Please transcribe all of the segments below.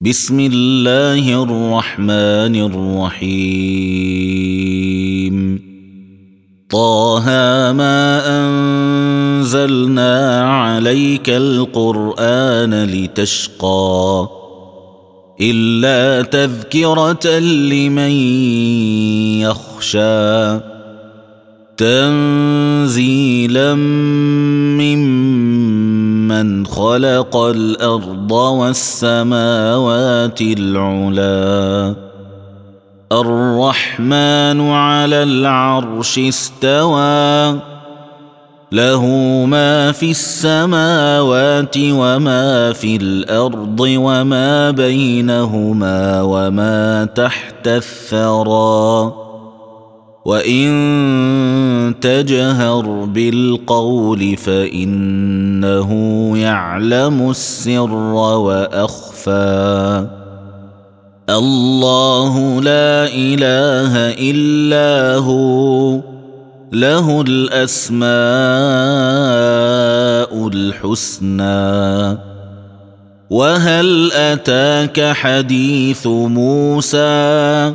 بسم الله الرحمن الرحيم. طه ما أنزلنا عليك القرآن لتشقى إلا تذكرة لمن يخشى تنزيلا ممن خلق الأرض والسماوات العلى الرحمن على العرش استوى. له ما في السماوات وما في الأرض وما بينهما وما تحت الثرى. وان تجهر بالقول فانه يعلم السر واخفى الله لا اله الا هو له الاسماء الحسنى وهل اتاك حديث موسى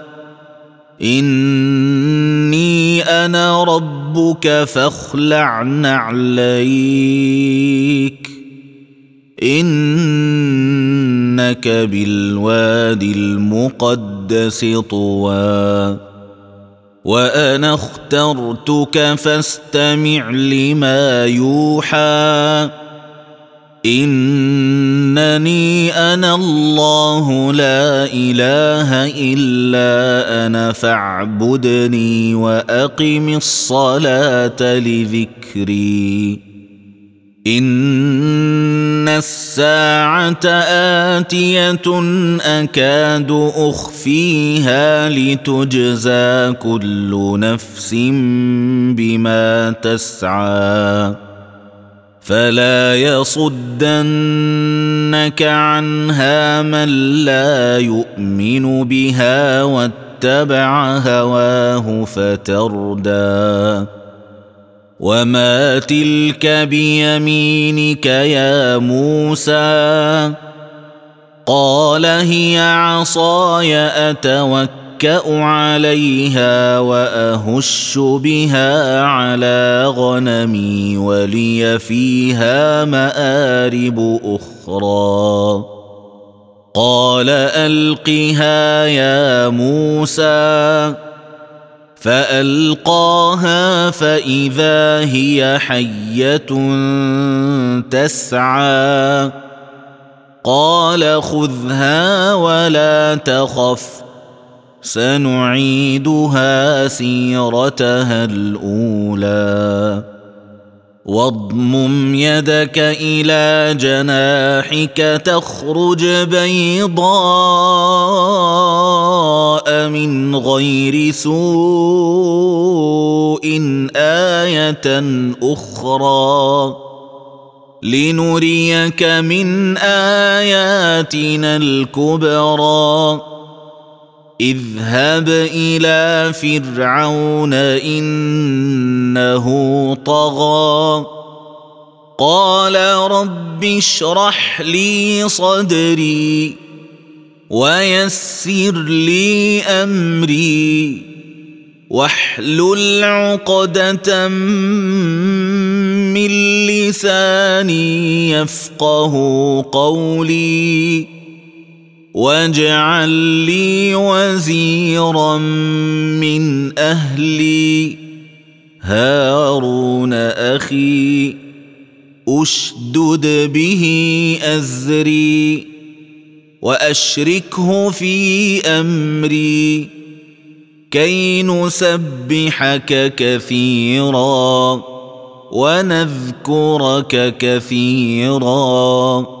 إني أنا ربك فاخلع نعليك. إنك بالوادي المقدس طوى. وأنا اخترتك فاستمع لما يوحى. إنني أنا الله لا إله إلا أنا فاعبدني وأقم الصلاة لذكري. إن الساعة آتية أكاد أخفيها لتجزى كل نفس بما تسعى. فلا يصدنك عنها من لا يؤمن بها واتبع هواه فتردى. وما تلك بيمينك يا موسى؟ قال هي عصاي أتوكل اتكا عليها وأهش بها على غنمي ولي فيها مآرب أخرى. قال ألقها يا موسى. فألقاها فإذا هي حية تسعى. قال خذها ولا تخف. سنعيدها سيرتها الأولى. واضمم يدك إلى جناحك تخرج بيضاء من غير سوء آية أخرى. لنريك من آياتنا الكبرى. اذهب إلى فرعون إنه طغى. قال رب اشرح لي صدري ويسر لي أمري واحلل عقدة من لساني يفقه قولي. واجعل لي وزيرا من أهلي. هارون أخي أشدد به أزري وأشركه في أمري. كي نسبحك كثيرا ونذكرك كثيرا.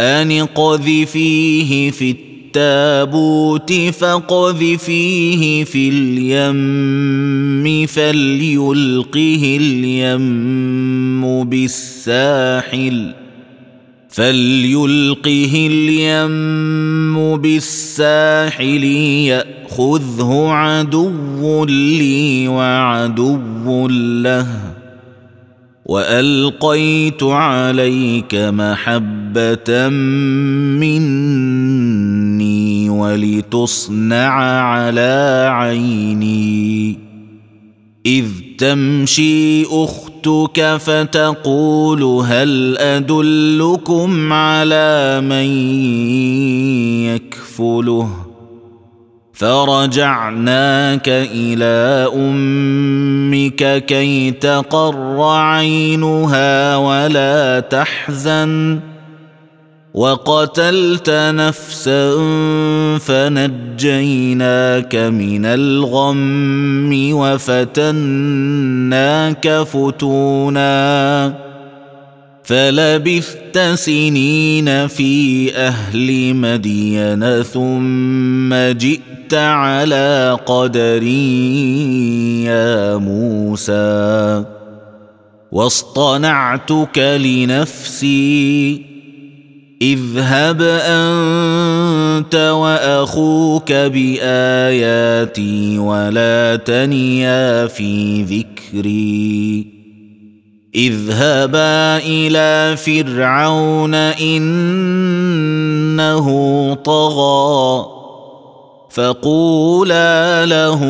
ان قذفيه في التابوت فقذفيه في اليم فليلقه اليم بالساحل فليلقه اليم بالساحل يأخذه عدو لي وعدو له. والقيت عليك محبه مني ولتصنع على عيني. اذ تمشي أختك فتقول هل ادلكم على من يكفله فرجعناك إلى أمك كي تقر عينها ولا تحزن وقتلت نفسا فنجيناك من الغم وفتناك فتونا فلبثت سنين في أهل مدين ثم جئت على قدري يا موسى واصطنعتك لنفسي اذهب أنت وأخوك بآياتي ولا تنيا في ذكري. اذهبا إلى فرعون إنه طغى. فقولا له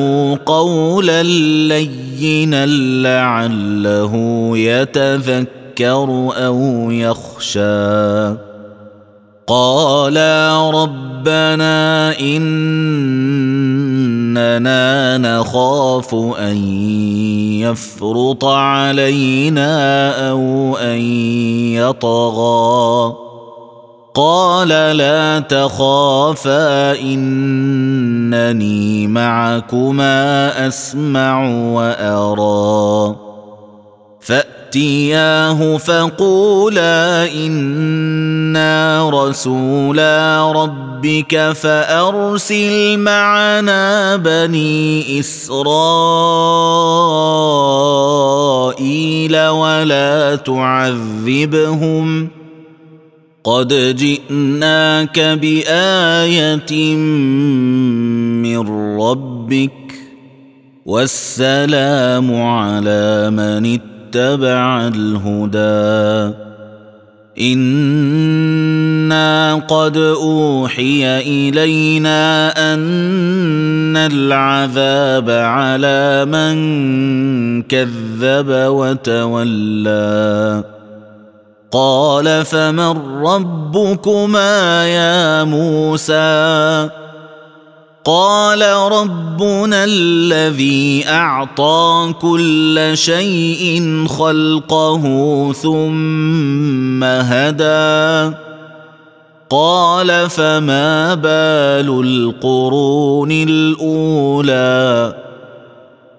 قولا لينا لعله يتذكر أو يخشى. قالا ربنا إننا نخاف أن يفرط علينا أو أن يطغى. قال لا تخافا إنني معكما أسمع وأرى. فأتياه فقولا إنا رسولا ربك فأرسل معنا بني إسرائيل ولا تعذبهم. قد جئناك بآية من ربك والسلام على من اتبع الهدى. إنا قد أوحي إلينا أن العذاب على من كذب وتولى. قال فمن ربكما يا موسى؟ قال ربنا الذي أعطى كل شيء خلقه ثم هدى. قال فما بال القرون الأولى؟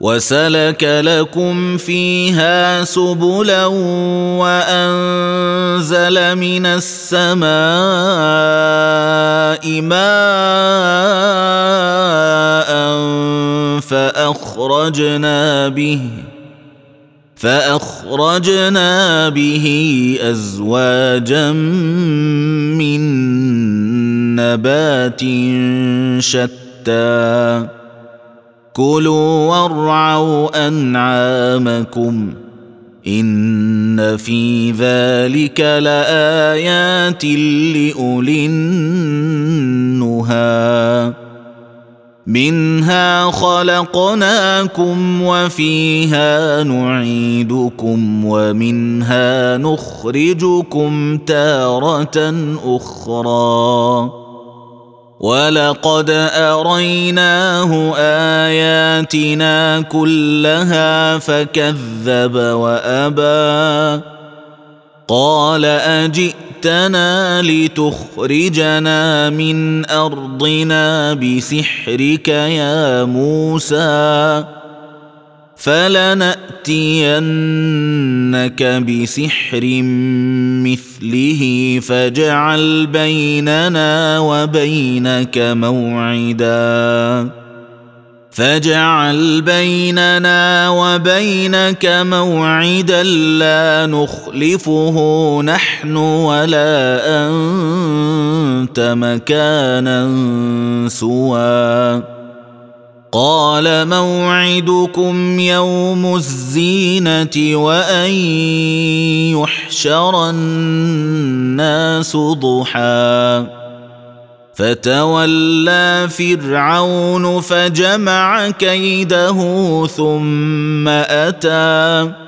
وسلك لكم فيها سبلا وأنزل من السماء ماء فأخرجنا به فأخرجنا به أزواجا من نبات شتى كلوا وارعوا أنعامكم إن في ذلك لآيات لأولي النهى. منها خلقناكم وفيها نعيدكم ومنها نخرجكم تارة أخرى. ولقد اريناه اياتنا كلها فكذب وابى قال اجئتنا لتخرجنا من ارضنا بسحرك يا موسى فلنأتينك بسحر مثله فاجعل بيننا وبينك موعدا. فاجعل بيننا وبينك موعدا لا نخلفه نحن ولا أنت مكانا سوى. قال موعدكم يوم الزينة وأن يحشر الناس ضحى. فتولى فرعون فجمع كيده ثم أتى.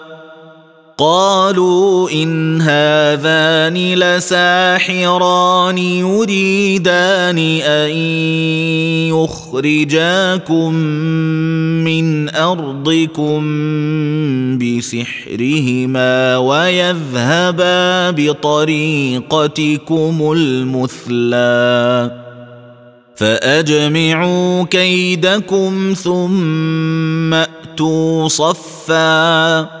قالوا إن هذان لساحران يريدان أن يخرجاكم من أرضكم بسحرهما ويذهبا بطريقتكم المثلى فأجمعوا كيدكم ثم أتوا صفا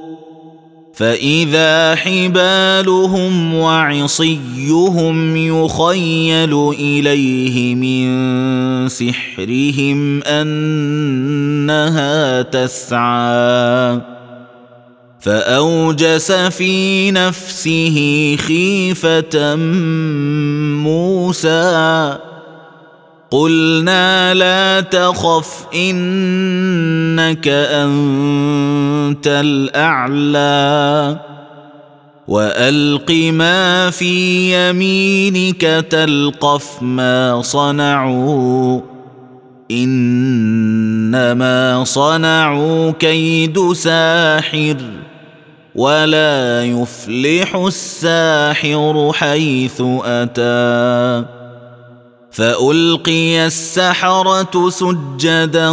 فاذا حبالهم وعصيهم يخيل اليه من سحرهم انها تسعى فاوجس في نفسه خيفه موسى قلنا لا تخف إنك أنت الأعلى. وألق ما في يمينك تلقف ما صنعوا. إنما صنعوا كيد ساحر ولا يفلح الساحر حيث أتى. فألقي السحرة سجدا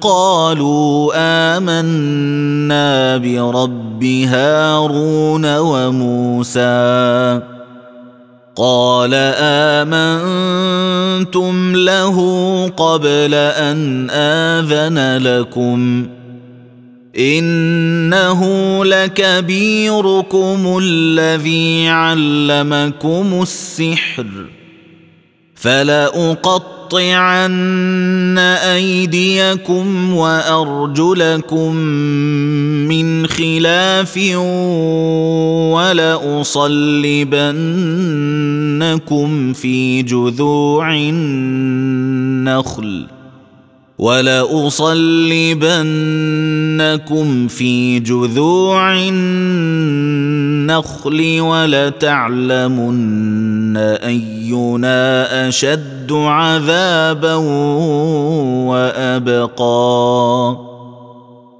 قالوا آمنا برب هارون وموسى. قال آمنتم له قبل أن آذن لكم. إنه لكبيركم الذي علمكم السحر. فلأقطعن أيديكم وأرجلكم من خلاف ولأصلبنكم في جذوع النخل ولأصلبنكم في جذوع النخل ولتعلمن أينا أشد عذابا وأبقى.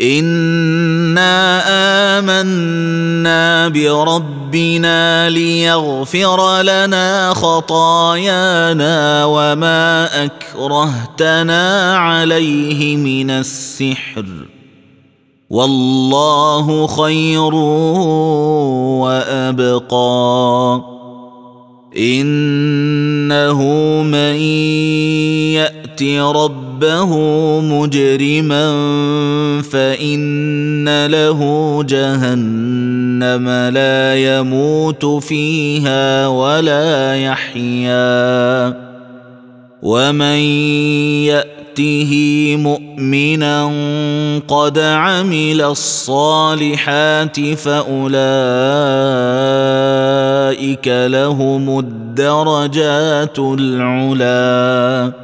انا امنا بربنا ليغفر لنا خطايانا وما اكرهتنا عليه من السحر. والله خير وابقى. انه من يات ربه مجرما فإن له جهنم لا يموت فيها ولا يحيا. ومن يأته مؤمنا قد عمل الصالحات فأولئك لهم الدرجات العلى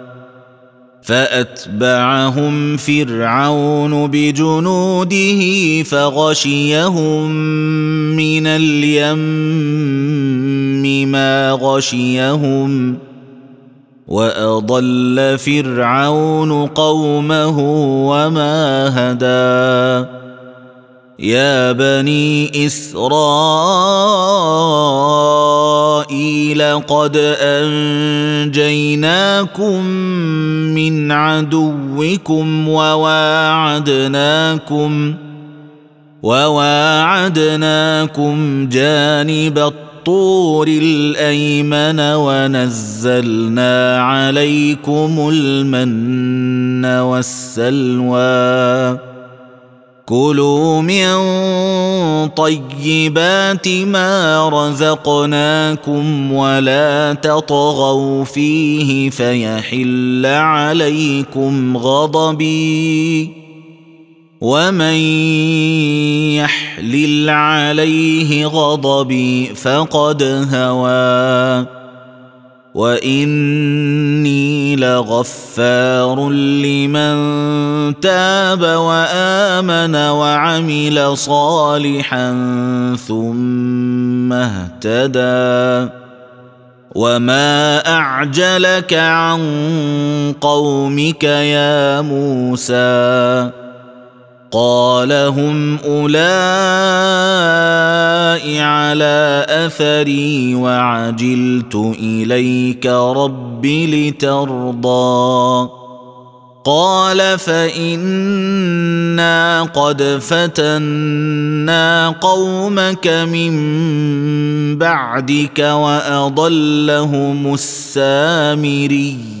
فأتبعهم فرعون بجنوده فغشيهم من اليم ما غشيهم وأضل فرعون قومه وما هدى يا بني إسرائيل قد أنجيناكم من عدوكم وواعدناكم وواعدناكم جانب الطور الأيمن ونزلنا عليكم المن والسلوى. كلوا من طيبات ما رزقناكم ولا تطغوا فيه فيحل عليكم غضبي ومن يحلل عليه غضبي فقد هوى واني لغفار لمن تاب وامن وعمل صالحا ثم اهتدى وما اعجلك عن قومك يا موسى قال هم اولئك على اثري وعجلت اليك رب لترضى قال فانا قد فتنا قومك من بعدك واضلهم السامري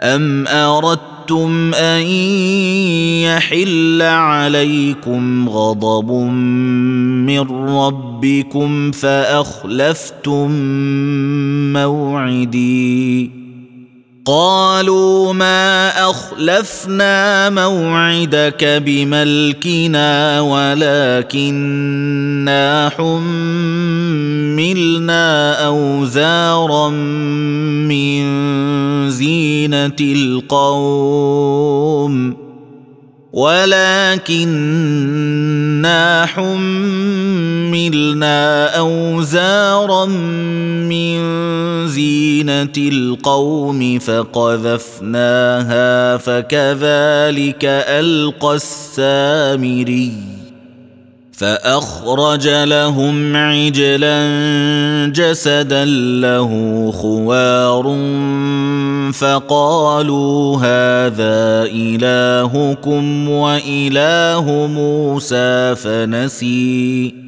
ام اردتم ان يحل عليكم غضب من ربكم فاخلفتم موعدي قالوا ما أخلفنا موعدك بملكنا ولكننا حملنا أوزارا من زينة القوم ولكننا حملنا أوزارا من زينة القوم فقذفناها فكذلك ألقى السامري. فأخرج لهم عجلا جسدا له خوار فقالوا هذا إلهكم وإله موسى فنسي.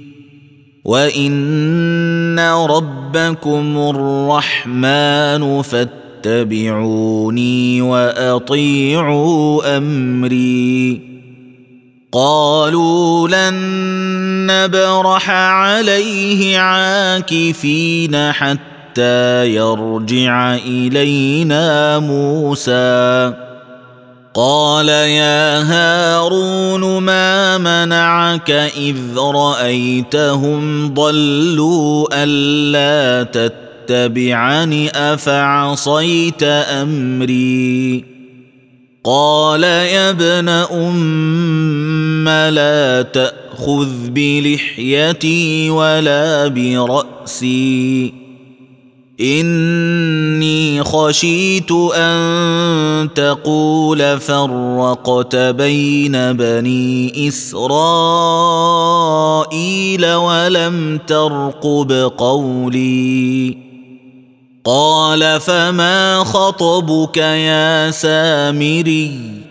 وان ربكم الرحمن فاتبعوني واطيعوا امري قالوا لن نبرح عليه عاكفين حتى يرجع الينا موسى قال يا هارون ما منعك إذ رأيتهم ضلوا ألا تتبعني أفعصيت أمري؟ قال يا ابن أم لا تأخذ بلحيتي ولا برأسي. إني خشيت أن تقول فرقت بين بني إسرائيل ولم ترقب قولي. قال فما خطبك يا سامري؟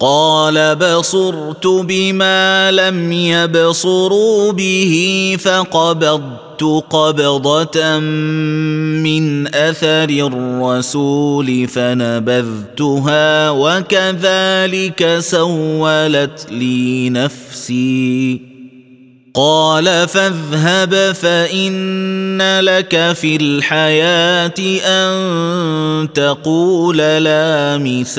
قال بصرت بما لم يبصروا به فقبضت قبضة من أثر الرسول فنبذتها وكذلك سولت لي نفسي. قال فاذهب فإن لك في الحياة أن تقول لا مساس.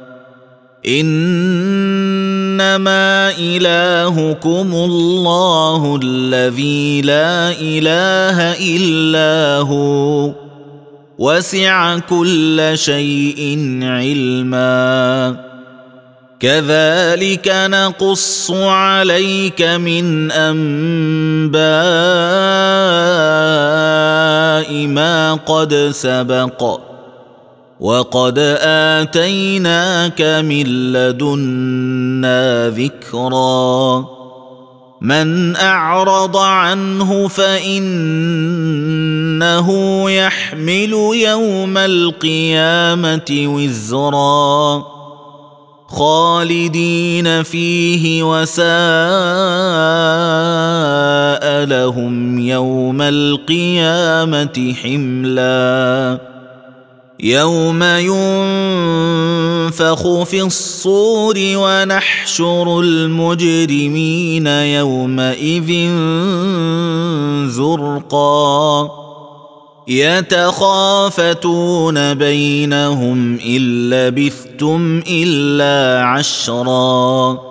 إنما إلهكم الله الذي لا إله إلا هو. وسع كل شيء علما. كذلك نقص عليك من أنباء ما قد سبق. وقد اتيناك من لدنا ذكرا من اعرض عنه فانه يحمل يوم القيامه وزرا خالدين فيه وساء لهم يوم القيامه حملا يوم ينفخ في الصور ونحشر المجرمين يومئذ زرقا. يتخافتون بينهم إن لبثتم إلا عشرا.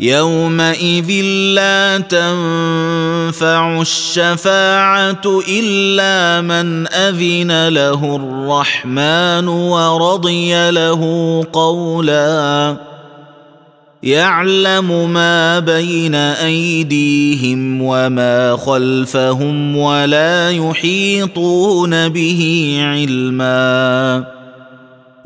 يومئذ لا تنفع الشفاعة إلا من أذن له الرحمن ورضي له قولا. يعلم ما بين أيديهم وما خلفهم ولا يحيطون به علما.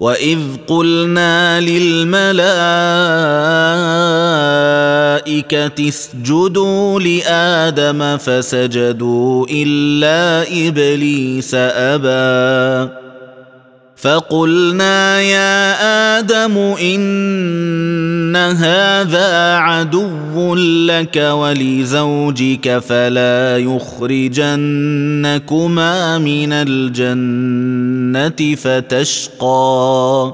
واذ قلنا للملائكه اسجدوا لادم فسجدوا الا ابليس ابى فقلنا يا آدم إن هذا عدو لك ولزوجك فلا يخرجنكما من الجنة فتشقى.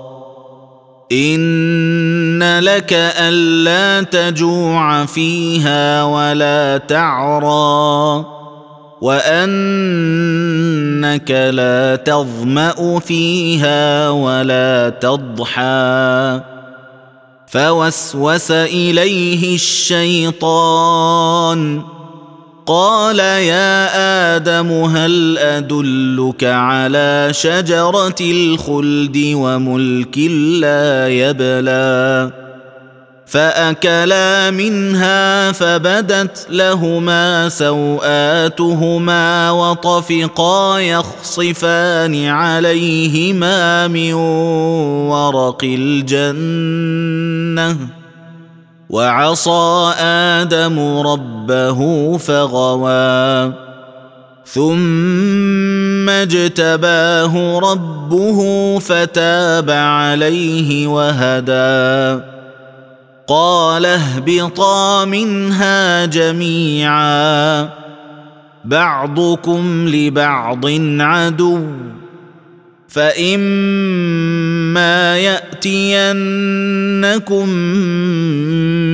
إن لك ألا تجوع فيها ولا تعرى. وانك لا تظما فيها ولا تضحى فوسوس اليه الشيطان قال يا آدم هل ادلك على شجره الخلد وملك لا يبلى فأكلا منها فبدت لهما سوآتهما وطفقا يخصفان عليهما من ورق الجنة. وعصى آدم ربه فغوى. ثم اجتباه ربه فتاب عليه وهدى. قال اهبطا منها جميعا. بعضكم لبعض عدو. فإما يأتينكم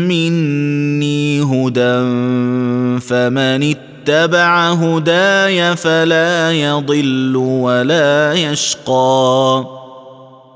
مني هدى فمن اتبع هداي فلا يضل ولا يشقى.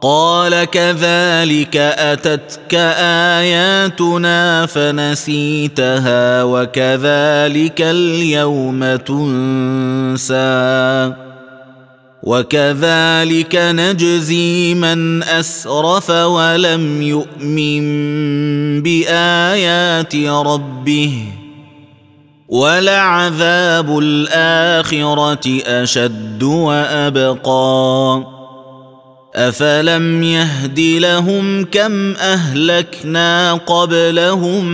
قال كذلك أتتك آياتنا فنسيتها وكذلك اليوم تنسى وكذلك نجزي من أسرف ولم يؤمن بآيات ربه ولعذاب الآخرة أشد وأبقى افلم يهد لهم كم اهلكنا قبلهم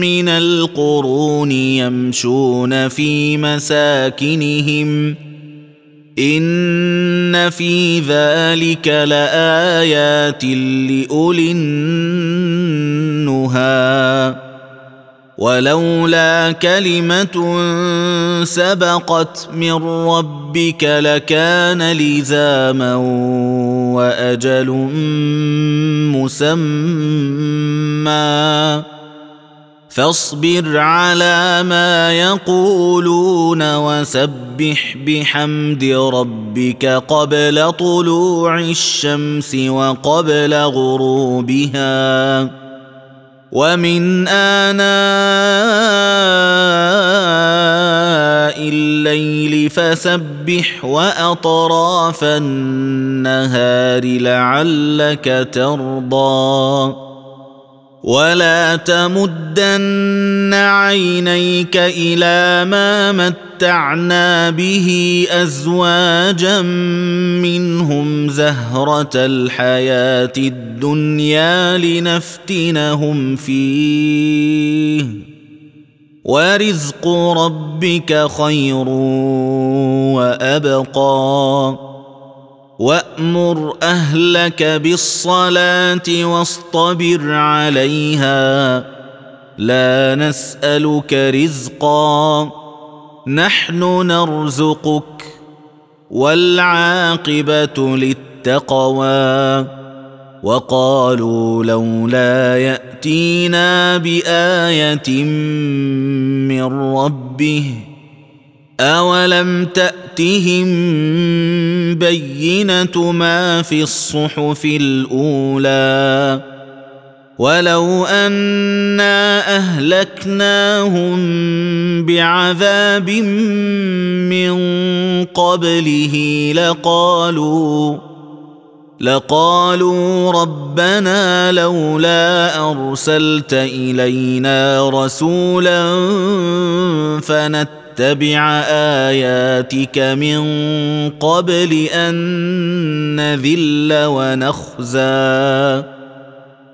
من القرون يمشون في مساكنهم ان في ذلك لايات لاولي النهي ولولا كلمة سبقت من ربك لكان لزاما وأجل مسمى. فاصبر على ما يقولون وسبح بحمد ربك قبل طلوع الشمس وقبل غروبها. ومن اناء الليل فسبح واطراف النهار لعلك ترضى ولا تمدن عينيك إلى ما متعنا به أزواجا منهم زهرة الحياة الدنيا لنفتنهم فيه. ورزق ربك خير وابقى. وامر اهلك بالصلاه واصطبر عليها. لا نسالك رزقا. نحن نرزقك والعاقبة للتقوى. وقالوا لولا يأتينا بآية من ربه أولم تأتهم بينة ما في الصحف الأولى ولو انا اهلكناهم بعذاب من قبله لقالوا لقالوا ربنا لولا ارسلت الينا رسولا فنت نتبع اياتك من قبل ان نذل ونخزى.